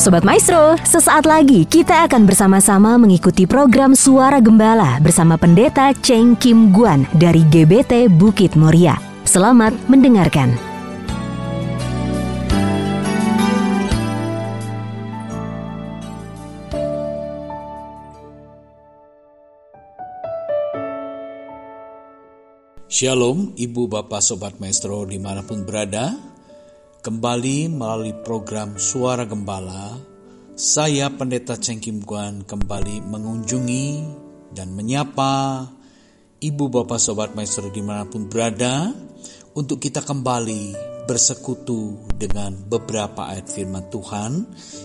Sobat Maestro, sesaat lagi kita akan bersama-sama mengikuti program Suara Gembala bersama Pendeta Cheng Kim Guan dari GBT Bukit Moria. Selamat mendengarkan. Shalom, Ibu Bapak Sobat Maestro di mana pun berada. Kembali melalui program Suara Gembala, saya Pendeta Cengkim Guan kembali mengunjungi dan menyapa Ibu Bapak Sobat Maestro di mana pun berada untuk kita kembali bersekutu dengan beberapa ayat firman Tuhan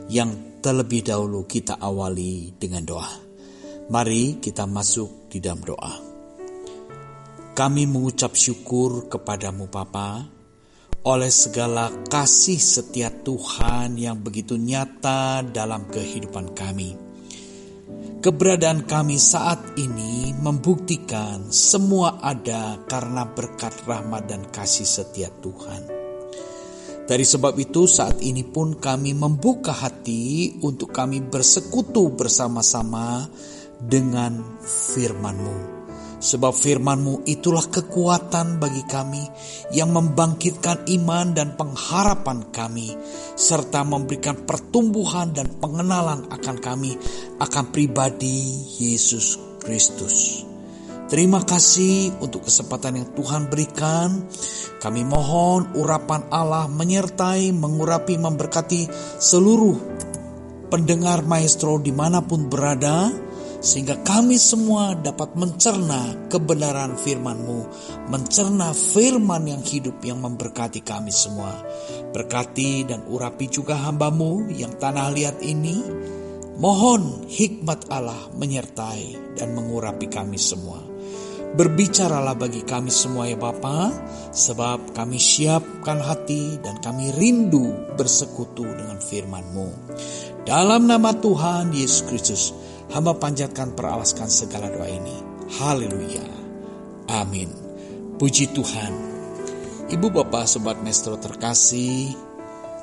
yang terlebih dahulu kita awali dengan doa. Mari kita masuk di dalam doa. Kami mengucap syukur kepadamu Bapa oleh segala kasih setia Tuhan yang begitu nyata dalam kehidupan kami. Keberadaan kami saat ini membuktikan semua ada karena berkat rahmat dan kasih setia Tuhan. Dari sebab itu saat ini pun kami membuka hati untuk kami bersekutu bersama-sama dengan firman-Mu Sebab firmanmu itulah kekuatan bagi kami yang membangkitkan iman dan pengharapan kami, serta memberikan pertumbuhan dan pengenalan akan kami akan pribadi Yesus Kristus. Terima kasih untuk kesempatan yang Tuhan berikan. Kami mohon urapan Allah menyertai, mengurapi, memberkati seluruh pendengar maestro di mana pun berada sehingga kami semua dapat mencerna kebenaran firman-Mu, mencerna firman yang hidup yang memberkati kami semua. Berkati dan urapi juga hamba-Mu yang tanah liat ini, mohon hikmat Allah menyertai dan mengurapi kami semua. Berbicaralah bagi kami semua ya Bapa, sebab kami siapkan hati dan kami rindu bersekutu dengan firman-Mu. Dalam nama Tuhan Yesus Kristus, Hamba panjatkan peralaskan segala doa ini. Haleluya. Amin. Puji Tuhan. Ibu bapak sobat maestro terkasih,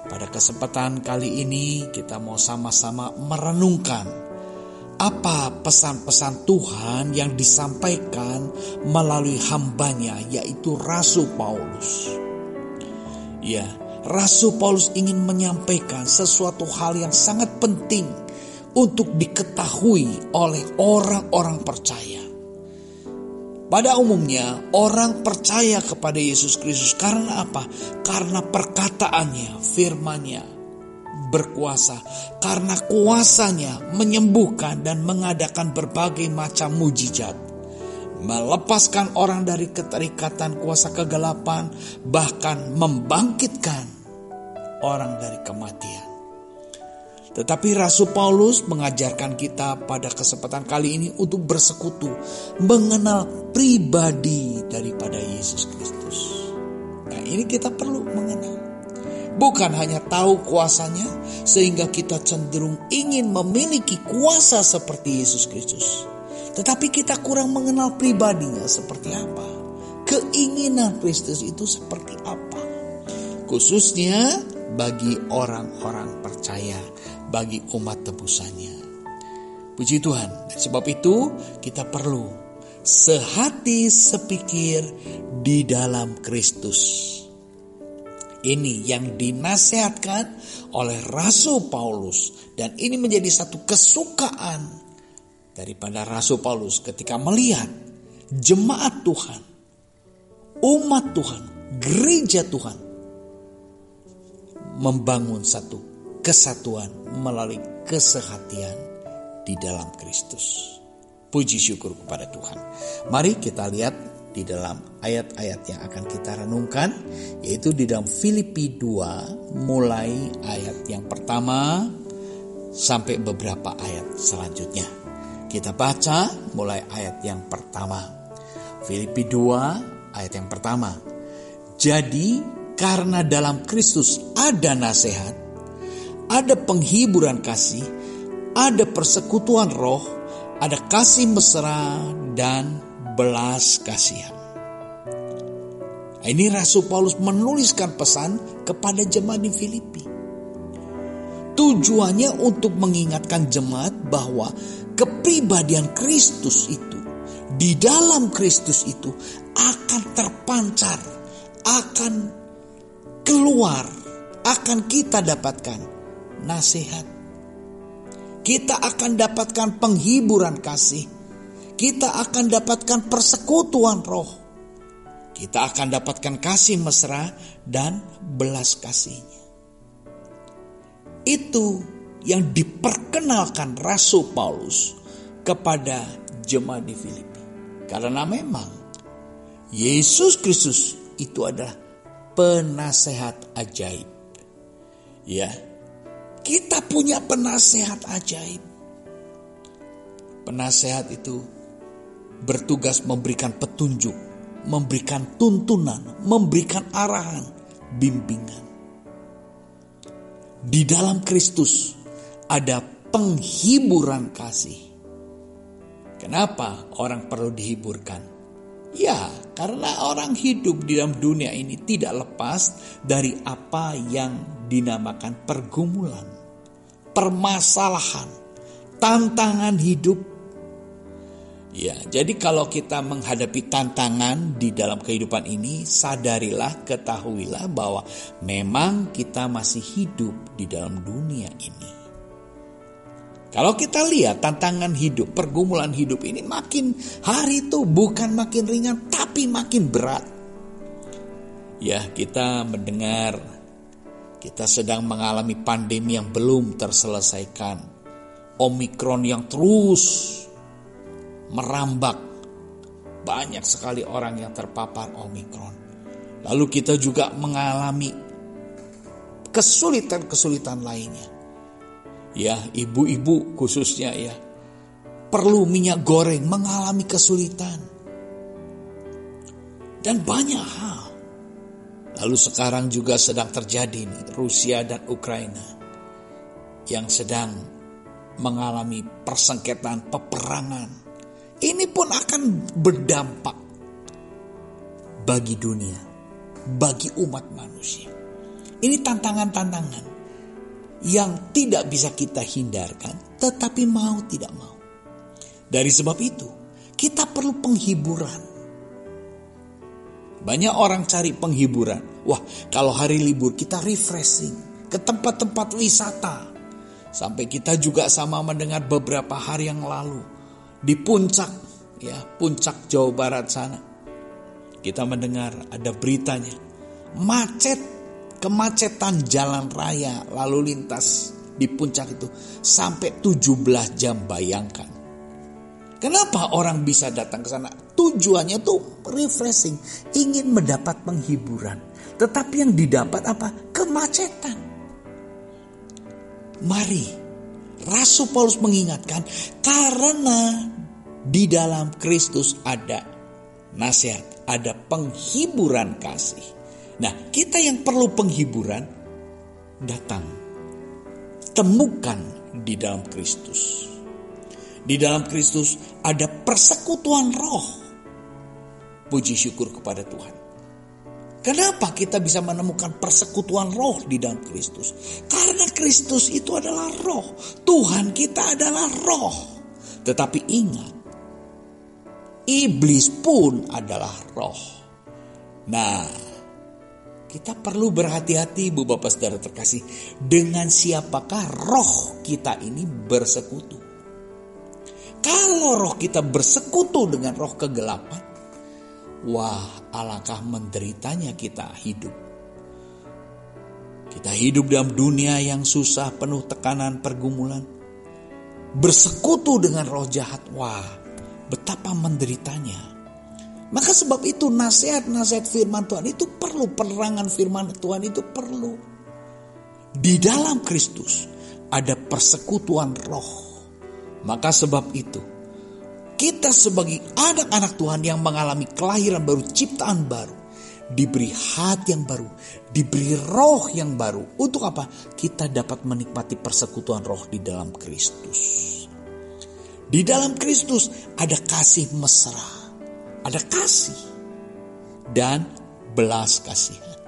pada kesempatan kali ini kita mau sama-sama merenungkan apa pesan-pesan Tuhan yang disampaikan melalui hambanya yaitu Rasul Paulus. Ya, Rasul Paulus ingin menyampaikan sesuatu hal yang sangat penting untuk diketahui oleh orang-orang percaya. Pada umumnya, orang percaya kepada Yesus Kristus karena apa? Karena perkataannya, firmannya berkuasa. Karena kuasanya menyembuhkan dan mengadakan berbagai macam mujizat. Melepaskan orang dari keterikatan kuasa kegelapan, bahkan membangkitkan orang dari kematian. Tetapi Rasul Paulus mengajarkan kita pada kesempatan kali ini untuk bersekutu, mengenal pribadi daripada Yesus Kristus. Nah, ini kita perlu mengenal. Bukan hanya tahu kuasanya, sehingga kita cenderung ingin memiliki kuasa seperti Yesus Kristus. Tetapi kita kurang mengenal pribadinya seperti apa. Keinginan Kristus itu seperti apa. Khususnya bagi orang-orang percaya bagi umat tebusannya. Puji Tuhan, sebab itu kita perlu sehati sepikir di dalam Kristus. Ini yang dinasehatkan oleh Rasul Paulus dan ini menjadi satu kesukaan daripada Rasul Paulus ketika melihat jemaat Tuhan, umat Tuhan, gereja Tuhan membangun satu kesatuan melalui kesehatian di dalam Kristus. Puji syukur kepada Tuhan. Mari kita lihat di dalam ayat-ayat yang akan kita renungkan yaitu di dalam Filipi 2 mulai ayat yang pertama sampai beberapa ayat selanjutnya. Kita baca mulai ayat yang pertama. Filipi 2 ayat yang pertama. Jadi karena dalam Kristus ada nasihat ada penghiburan kasih, ada persekutuan roh, ada kasih mesra dan belas kasihan. Ini Rasul Paulus menuliskan pesan kepada jemaat di Filipi. Tujuannya untuk mengingatkan jemaat bahwa kepribadian Kristus itu di dalam Kristus itu akan terpancar, akan keluar, akan kita dapatkan nasihat. Kita akan dapatkan penghiburan kasih. Kita akan dapatkan persekutuan roh. Kita akan dapatkan kasih mesra dan belas kasihnya. Itu yang diperkenalkan Rasul Paulus kepada jemaat di Filipi. Karena memang Yesus Kristus itu adalah penasehat ajaib. Ya, punya penasehat ajaib. Penasehat itu bertugas memberikan petunjuk, memberikan tuntunan, memberikan arahan, bimbingan. Di dalam Kristus ada penghiburan kasih. Kenapa orang perlu dihiburkan? Ya, karena orang hidup di dalam dunia ini tidak lepas dari apa yang dinamakan pergumulan, permasalahan, tantangan hidup. Ya, jadi kalau kita menghadapi tantangan di dalam kehidupan ini, sadarilah, ketahuilah bahwa memang kita masih hidup di dalam dunia ini. Kalau kita lihat tantangan hidup, pergumulan hidup ini makin hari itu bukan makin ringan tapi makin berat. Ya, kita mendengar kita sedang mengalami pandemi yang belum terselesaikan. Omikron yang terus merambak. Banyak sekali orang yang terpapar Omikron. Lalu kita juga mengalami kesulitan-kesulitan lainnya ya ibu-ibu khususnya ya perlu minyak goreng mengalami kesulitan dan banyak hal. Lalu sekarang juga sedang terjadi nih Rusia dan Ukraina yang sedang mengalami persengketaan peperangan. Ini pun akan berdampak bagi dunia, bagi umat manusia. Ini tantangan-tantangan yang tidak bisa kita hindarkan, tetapi mau tidak mau. Dari sebab itu, kita perlu penghiburan. Banyak orang cari penghiburan. Wah, kalau hari libur kita refreshing ke tempat-tempat wisata. Sampai kita juga sama mendengar beberapa hari yang lalu di puncak, ya, puncak Jawa Barat sana. Kita mendengar ada beritanya. Macet kemacetan jalan raya lalu lintas di puncak itu sampai 17 jam bayangkan. Kenapa orang bisa datang ke sana? Tujuannya tuh refreshing, ingin mendapat penghiburan. Tetapi yang didapat apa? Kemacetan. Mari, Rasul Paulus mengingatkan karena di dalam Kristus ada nasihat, ada penghiburan kasih. Nah, kita yang perlu penghiburan datang. Temukan di dalam Kristus. Di dalam Kristus ada persekutuan roh. Puji syukur kepada Tuhan. Kenapa kita bisa menemukan persekutuan roh di dalam Kristus? Karena Kristus itu adalah roh. Tuhan kita adalah roh. Tetapi ingat, iblis pun adalah roh. Nah, kita perlu berhati-hati Bu Bapak Saudara terkasih dengan siapakah roh kita ini bersekutu. Kalau roh kita bersekutu dengan roh kegelapan, wah alangkah menderitanya kita hidup. Kita hidup dalam dunia yang susah, penuh tekanan, pergumulan. Bersekutu dengan roh jahat, wah betapa menderitanya. Maka sebab itu nasihat-nasihat firman Tuhan itu perlu, penerangan firman Tuhan itu perlu. Di dalam Kristus ada persekutuan roh. Maka sebab itu kita sebagai anak-anak Tuhan yang mengalami kelahiran baru, ciptaan baru, diberi hati yang baru, diberi roh yang baru. Untuk apa? Kita dapat menikmati persekutuan roh di dalam Kristus. Di dalam Kristus ada kasih mesra ada kasih dan belas kasihan.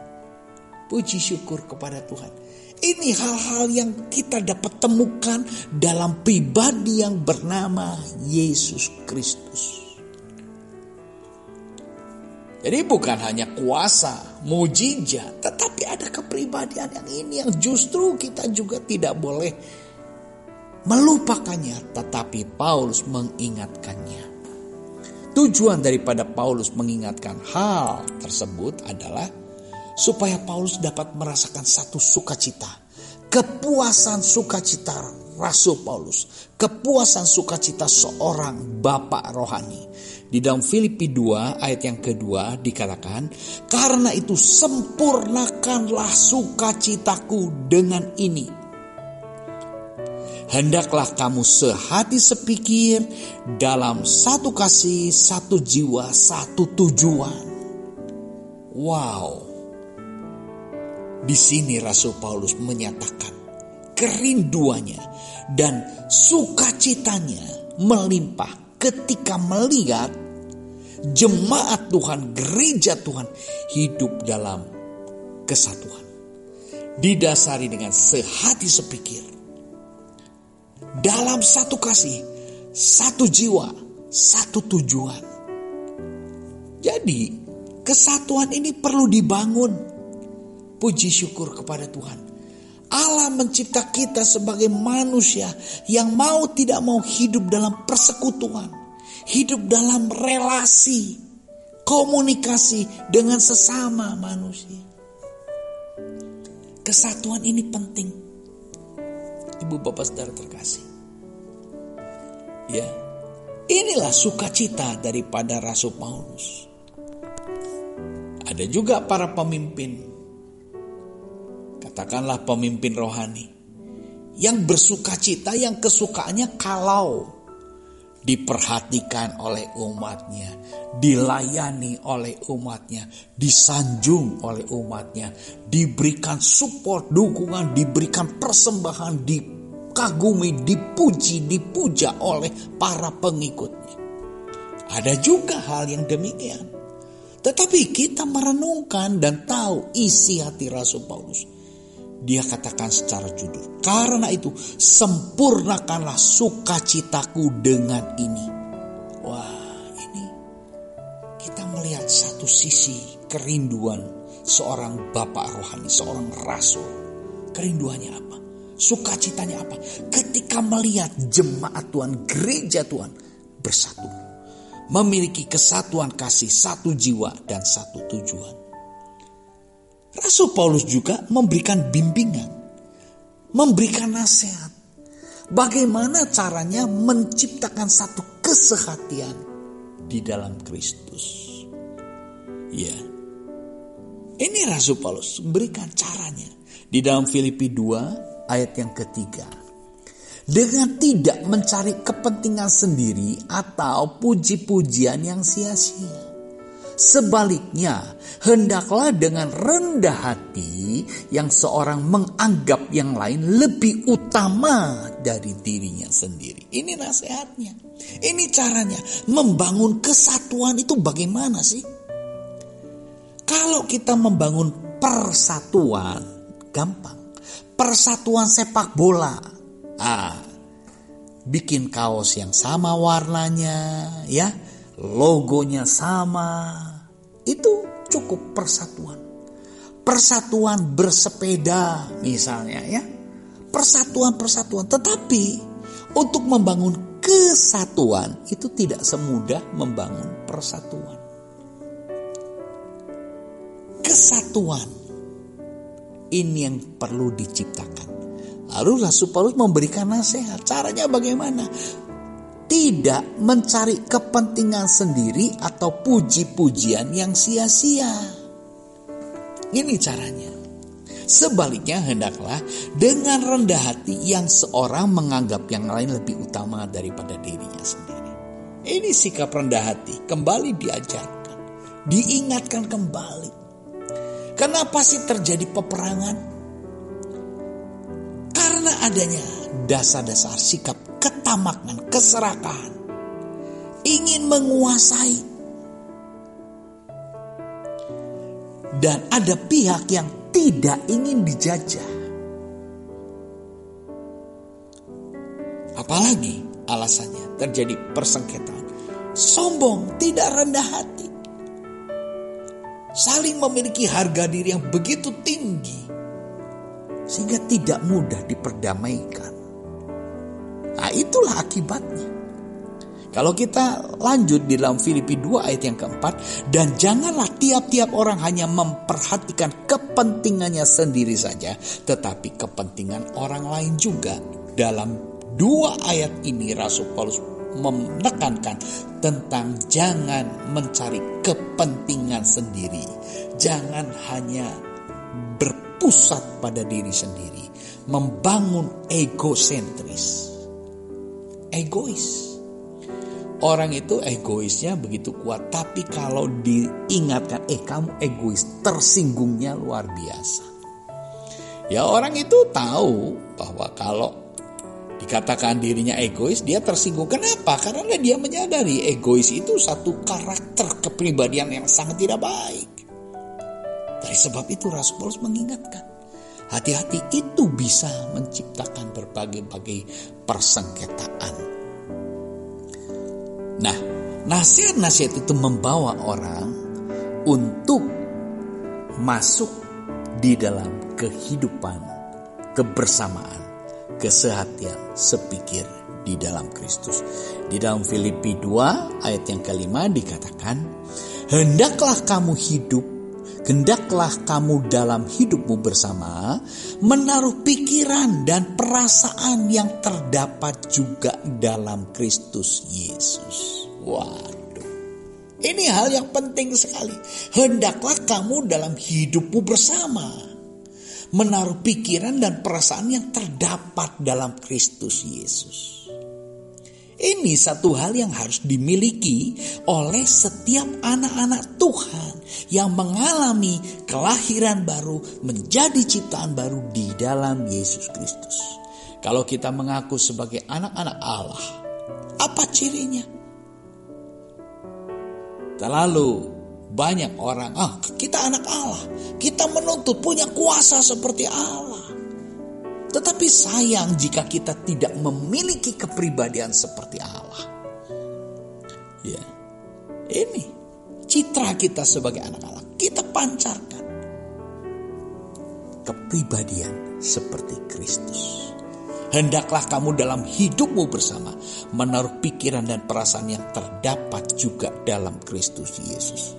Puji syukur kepada Tuhan. Ini hal-hal yang kita dapat temukan dalam pribadi yang bernama Yesus Kristus. Jadi bukan hanya kuasa, mujizat, tetapi ada kepribadian yang ini yang justru kita juga tidak boleh melupakannya, tetapi Paulus mengingatkannya. Tujuan daripada Paulus mengingatkan hal tersebut adalah supaya Paulus dapat merasakan satu sukacita, kepuasan sukacita Rasul Paulus, kepuasan sukacita seorang bapak rohani di dalam Filipi 2 ayat yang kedua dikatakan, karena itu sempurnakanlah sukacitaku dengan ini. Hendaklah kamu sehati sepikir dalam satu kasih, satu jiwa, satu tujuan. Wow. Di sini Rasul Paulus menyatakan kerinduannya dan sukacitanya melimpah ketika melihat jemaat Tuhan, gereja Tuhan hidup dalam kesatuan. Didasari dengan sehati sepikir. Dalam satu kasih, satu jiwa, satu tujuan. Jadi, kesatuan ini perlu dibangun. Puji syukur kepada Tuhan. Allah mencipta kita sebagai manusia yang mau tidak mau hidup dalam persekutuan hidup dalam relasi, komunikasi dengan sesama manusia. Kesatuan ini penting. Ibu bapak saudara terkasih. Ya, inilah sukacita daripada Rasul Paulus. Ada juga para pemimpin, katakanlah pemimpin rohani, yang bersukacita, yang kesukaannya kalau diperhatikan oleh umatnya, dilayani oleh umatnya, disanjung oleh umatnya, diberikan support, dukungan, diberikan persembahan, dikagumi, dipuji, dipuja oleh para pengikutnya. Ada juga hal yang demikian. Tetapi kita merenungkan dan tahu isi hati Rasul Paulus dia katakan secara jujur. Karena itu sempurnakanlah sukacitaku dengan ini. Wah ini kita melihat satu sisi kerinduan seorang bapak rohani, seorang rasul. Kerinduannya apa? Sukacitanya apa? Ketika melihat jemaat Tuhan, gereja Tuhan bersatu. Memiliki kesatuan kasih, satu jiwa dan satu tujuan. Rasul Paulus juga memberikan bimbingan, memberikan nasihat. Bagaimana caranya menciptakan satu kesehatian di dalam Kristus. Ya, ini Rasul Paulus memberikan caranya di dalam Filipi 2 ayat yang ketiga. Dengan tidak mencari kepentingan sendiri atau puji-pujian yang sia-sia Sebaliknya, hendaklah dengan rendah hati yang seorang menganggap yang lain lebih utama dari dirinya sendiri. Ini nasihatnya. Ini caranya membangun kesatuan itu bagaimana sih? Kalau kita membangun persatuan, gampang. Persatuan sepak bola. Ah, bikin kaos yang sama warnanya, ya logonya sama, itu cukup persatuan. Persatuan bersepeda misalnya ya. Persatuan-persatuan. Tetapi untuk membangun kesatuan itu tidak semudah membangun persatuan. Kesatuan ini yang perlu diciptakan. Lalu Rasul Paulus memberikan nasihat. Caranya bagaimana? Tidak mencari kepentingan sendiri atau puji-pujian yang sia-sia. Ini caranya. Sebaliknya hendaklah dengan rendah hati yang seorang menganggap yang lain lebih utama daripada dirinya sendiri. Ini sikap rendah hati kembali diajarkan, diingatkan kembali. Kenapa sih terjadi peperangan? Karena adanya dasar-dasar sikap ketamakan, keserakahan, ingin menguasai, dan ada pihak yang tidak ingin dijajah. Apalagi alasannya terjadi persengketaan, sombong, tidak rendah hati, saling memiliki harga diri yang begitu tinggi. Sehingga tidak mudah diperdamaikan. Nah itulah akibatnya. Kalau kita lanjut di dalam Filipi 2 ayat yang keempat, dan janganlah tiap-tiap orang hanya memperhatikan kepentingannya sendiri saja, tetapi kepentingan orang lain juga. Dalam dua ayat ini Rasul Paulus menekankan tentang jangan mencari kepentingan sendiri. Jangan hanya berpusat pada diri sendiri, membangun egosentris. Egois Orang itu egoisnya begitu kuat, tapi kalau diingatkan, eh kamu egois, tersinggungnya luar biasa. Ya orang itu tahu bahwa kalau dikatakan dirinya egois, dia tersinggung. Kenapa? Karena dia menyadari egois itu satu karakter kepribadian yang sangat tidak baik. Dari sebab itu Rasul Paulus mengingatkan, hati-hati itu bisa menciptakan berbagai-bagai persengketaan Nah, nasihat-nasihat itu membawa orang untuk masuk di dalam kehidupan, kebersamaan, kesehatian, sepikir di dalam Kristus. Di dalam Filipi 2 ayat yang kelima dikatakan, Hendaklah kamu hidup Hendaklah kamu dalam hidupmu bersama menaruh pikiran dan perasaan yang terdapat juga dalam Kristus Yesus. Waduh, ini hal yang penting sekali. Hendaklah kamu dalam hidupmu bersama menaruh pikiran dan perasaan yang terdapat dalam Kristus Yesus. Ini satu hal yang harus dimiliki oleh setiap anak-anak Tuhan yang mengalami kelahiran baru, menjadi ciptaan baru di dalam Yesus Kristus. Kalau kita mengaku sebagai anak-anak Allah, apa cirinya? Terlalu banyak orang, ah kita anak Allah, kita menuntut punya kuasa seperti Allah. Tetapi sayang jika kita tidak memiliki kepribadian seperti Allah. Ya. Ini citra kita sebagai anak Allah. Kita pancarkan kepribadian seperti Kristus. Hendaklah kamu dalam hidupmu bersama menaruh pikiran dan perasaan yang terdapat juga dalam Kristus Yesus.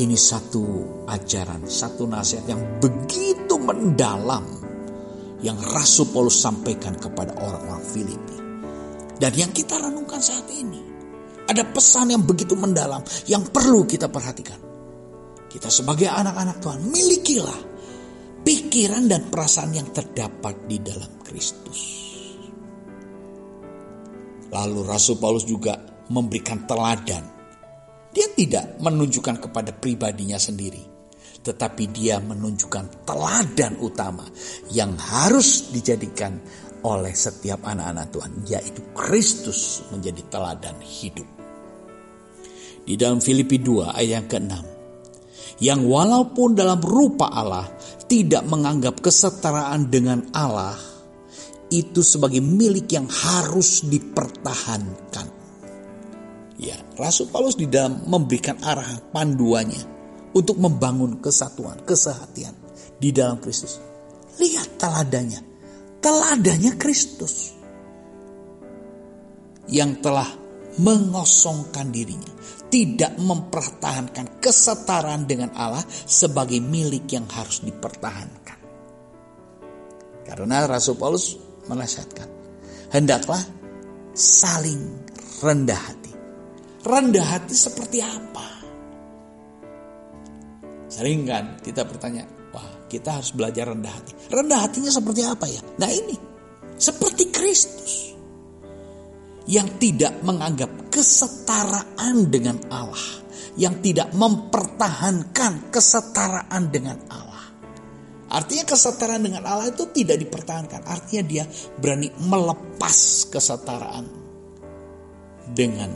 Ini satu ajaran, satu nasihat yang begitu mendalam yang Rasul Paulus sampaikan kepada orang-orang Filipi. Dan yang kita renungkan saat ini, ada pesan yang begitu mendalam yang perlu kita perhatikan. Kita sebagai anak-anak Tuhan, milikilah pikiran dan perasaan yang terdapat di dalam Kristus. Lalu Rasul Paulus juga memberikan teladan. Dia tidak menunjukkan kepada pribadinya sendiri, tetapi dia menunjukkan teladan utama yang harus dijadikan oleh setiap anak-anak Tuhan, yaitu Kristus menjadi teladan hidup. Di dalam Filipi 2 ayat yang ke-6, yang walaupun dalam rupa Allah tidak menganggap kesetaraan dengan Allah itu sebagai milik yang harus dipertahankan. Ya, Rasul Paulus di dalam memberikan arah panduannya untuk membangun kesatuan, kesehatian di dalam Kristus. Lihat teladannya. Teladannya Kristus. Yang telah mengosongkan dirinya. Tidak mempertahankan kesetaraan dengan Allah sebagai milik yang harus dipertahankan. Karena Rasul Paulus menasihatkan. Hendaklah saling rendah hati. Rendah hati seperti apa? Sering kan kita bertanya, wah kita harus belajar rendah hati. Rendah hatinya seperti apa ya? Nah ini, seperti Kristus. Yang tidak menganggap kesetaraan dengan Allah. Yang tidak mempertahankan kesetaraan dengan Allah. Artinya kesetaraan dengan Allah itu tidak dipertahankan. Artinya dia berani melepas kesetaraan dengan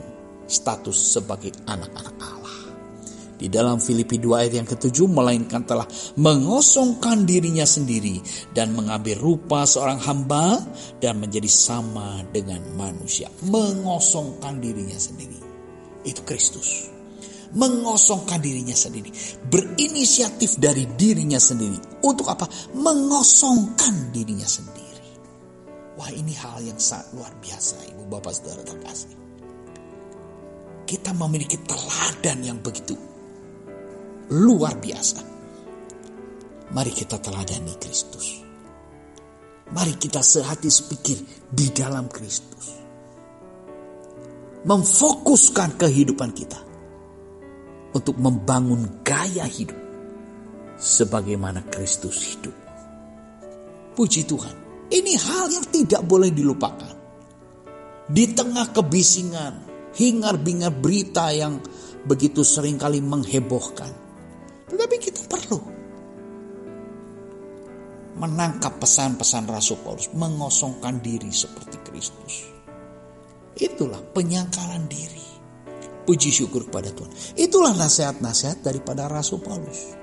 status sebagai anak-anak Allah. Di dalam Filipi 2 ayat yang ketujuh melainkan telah mengosongkan dirinya sendiri dan mengambil rupa seorang hamba dan menjadi sama dengan manusia. Mengosongkan dirinya sendiri. Itu Kristus. Mengosongkan dirinya sendiri. Berinisiatif dari dirinya sendiri. Untuk apa? Mengosongkan dirinya sendiri. Wah ini hal yang sangat luar biasa ibu bapak saudara terkasih. Kita memiliki teladan yang begitu luar biasa. Mari kita teladani Kristus. Mari kita sehati sepikir di dalam Kristus. Memfokuskan kehidupan kita untuk membangun gaya hidup sebagaimana Kristus hidup. Puji Tuhan. Ini hal yang tidak boleh dilupakan. Di tengah kebisingan, hingar-bingar berita yang begitu sering kali menghebohkan. Tetapi kita perlu menangkap pesan-pesan Rasul Paulus, mengosongkan diri seperti Kristus. Itulah penyangkalan diri. Puji syukur kepada Tuhan. Itulah nasihat-nasihat daripada Rasul Paulus.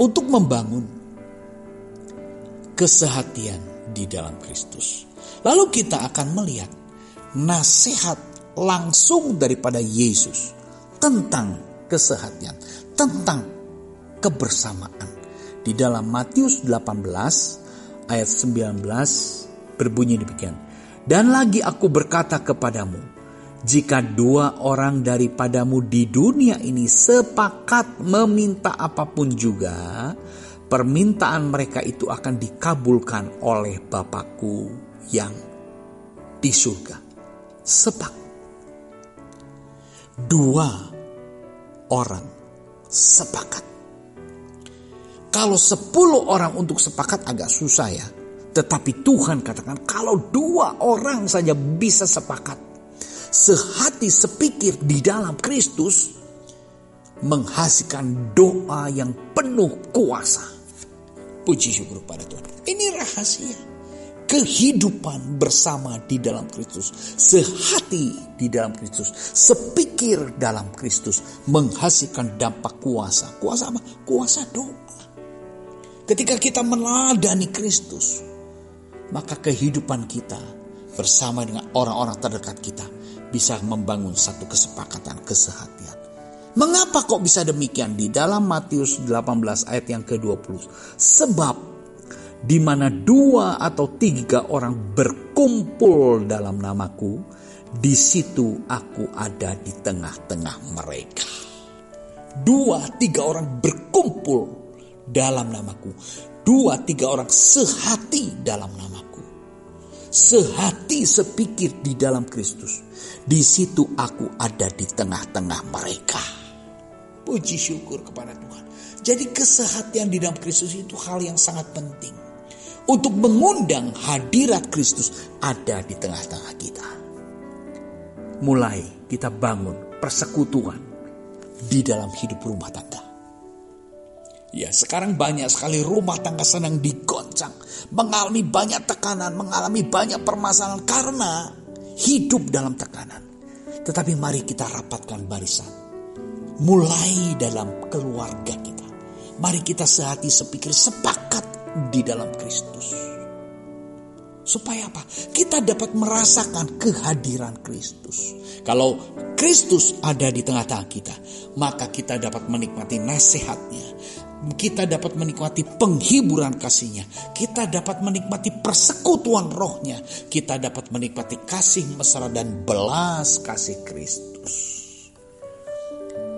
Untuk membangun kesehatian di dalam Kristus. Lalu kita akan melihat nasihat langsung daripada Yesus tentang kesehatan, tentang kebersamaan. Di dalam Matius 18 ayat 19 berbunyi demikian. Dan lagi aku berkata kepadamu, jika dua orang daripadamu di dunia ini sepakat meminta apa pun juga, permintaan mereka itu akan dikabulkan oleh Bapakku yang di surga. Sebab dua orang sepakat. Kalau sepuluh orang untuk sepakat agak susah ya. Tetapi Tuhan katakan kalau dua orang saja bisa sepakat. Sehati sepikir di dalam Kristus menghasilkan doa yang penuh kuasa Puji syukur pada Tuhan. Ini rahasia. Kehidupan bersama di dalam Kristus. Sehati di dalam Kristus. Sepikir dalam Kristus. Menghasilkan dampak kuasa. Kuasa apa? Kuasa doa. Ketika kita meladani Kristus. Maka kehidupan kita bersama dengan orang-orang terdekat kita. Bisa membangun satu kesepakatan, kesehatian. Mengapa kok bisa demikian? Di dalam Matius 18 ayat yang ke-20. Sebab di mana dua atau tiga orang berkumpul dalam namaku, di situ aku ada di tengah-tengah mereka. Dua, tiga orang berkumpul dalam namaku. Dua, tiga orang sehati dalam namaku. Sehati sepikir di dalam Kristus. Di situ aku ada di tengah-tengah mereka. Puji syukur kepada Tuhan. Jadi kesehatan di dalam Kristus itu hal yang sangat penting. Untuk mengundang hadirat Kristus ada di tengah-tengah kita. Mulai kita bangun persekutuan di dalam hidup rumah tangga. Ya sekarang banyak sekali rumah tangga senang digoncang. Mengalami banyak tekanan, mengalami banyak permasalahan karena hidup dalam tekanan. Tetapi mari kita rapatkan barisan mulai dalam keluarga kita. Mari kita sehati sepikir sepakat di dalam Kristus. Supaya apa? Kita dapat merasakan kehadiran Kristus. Kalau Kristus ada di tengah-tengah kita, maka kita dapat menikmati nasihatnya. Kita dapat menikmati penghiburan kasihnya. Kita dapat menikmati persekutuan rohnya. Kita dapat menikmati kasih mesra dan belas kasih Kristus.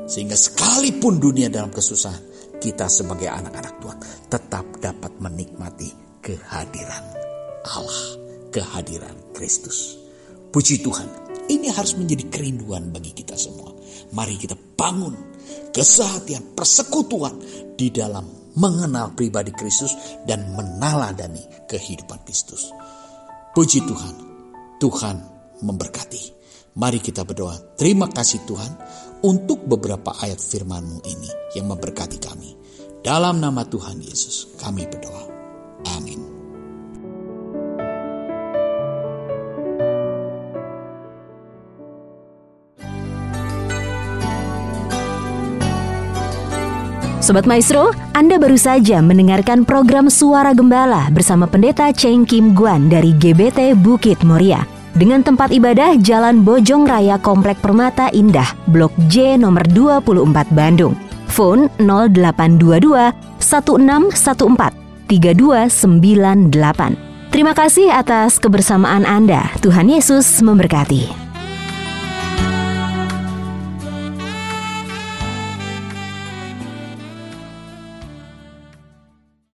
Sehingga sekalipun dunia dalam kesusahan, kita sebagai anak-anak Tuhan tetap dapat menikmati kehadiran Allah, kehadiran Kristus. Puji Tuhan, ini harus menjadi kerinduan bagi kita semua. Mari kita bangun kesehatian, persekutuan di dalam mengenal pribadi Kristus dan menaladani kehidupan Kristus. Puji Tuhan, Tuhan memberkati. Mari kita berdoa. Terima kasih Tuhan untuk beberapa ayat firman-Mu ini yang memberkati kami. Dalam nama Tuhan Yesus kami berdoa. Amin. Sobat Maestro, Anda baru saja mendengarkan program Suara Gembala bersama Pendeta Cheng Kim Guan dari GBT Bukit Moria. Dengan tempat ibadah Jalan Bojong Raya Komplek Permata Indah, Blok J nomor 24 Bandung. Phone 0822 1614 3298. Terima kasih atas kebersamaan Anda. Tuhan Yesus memberkati.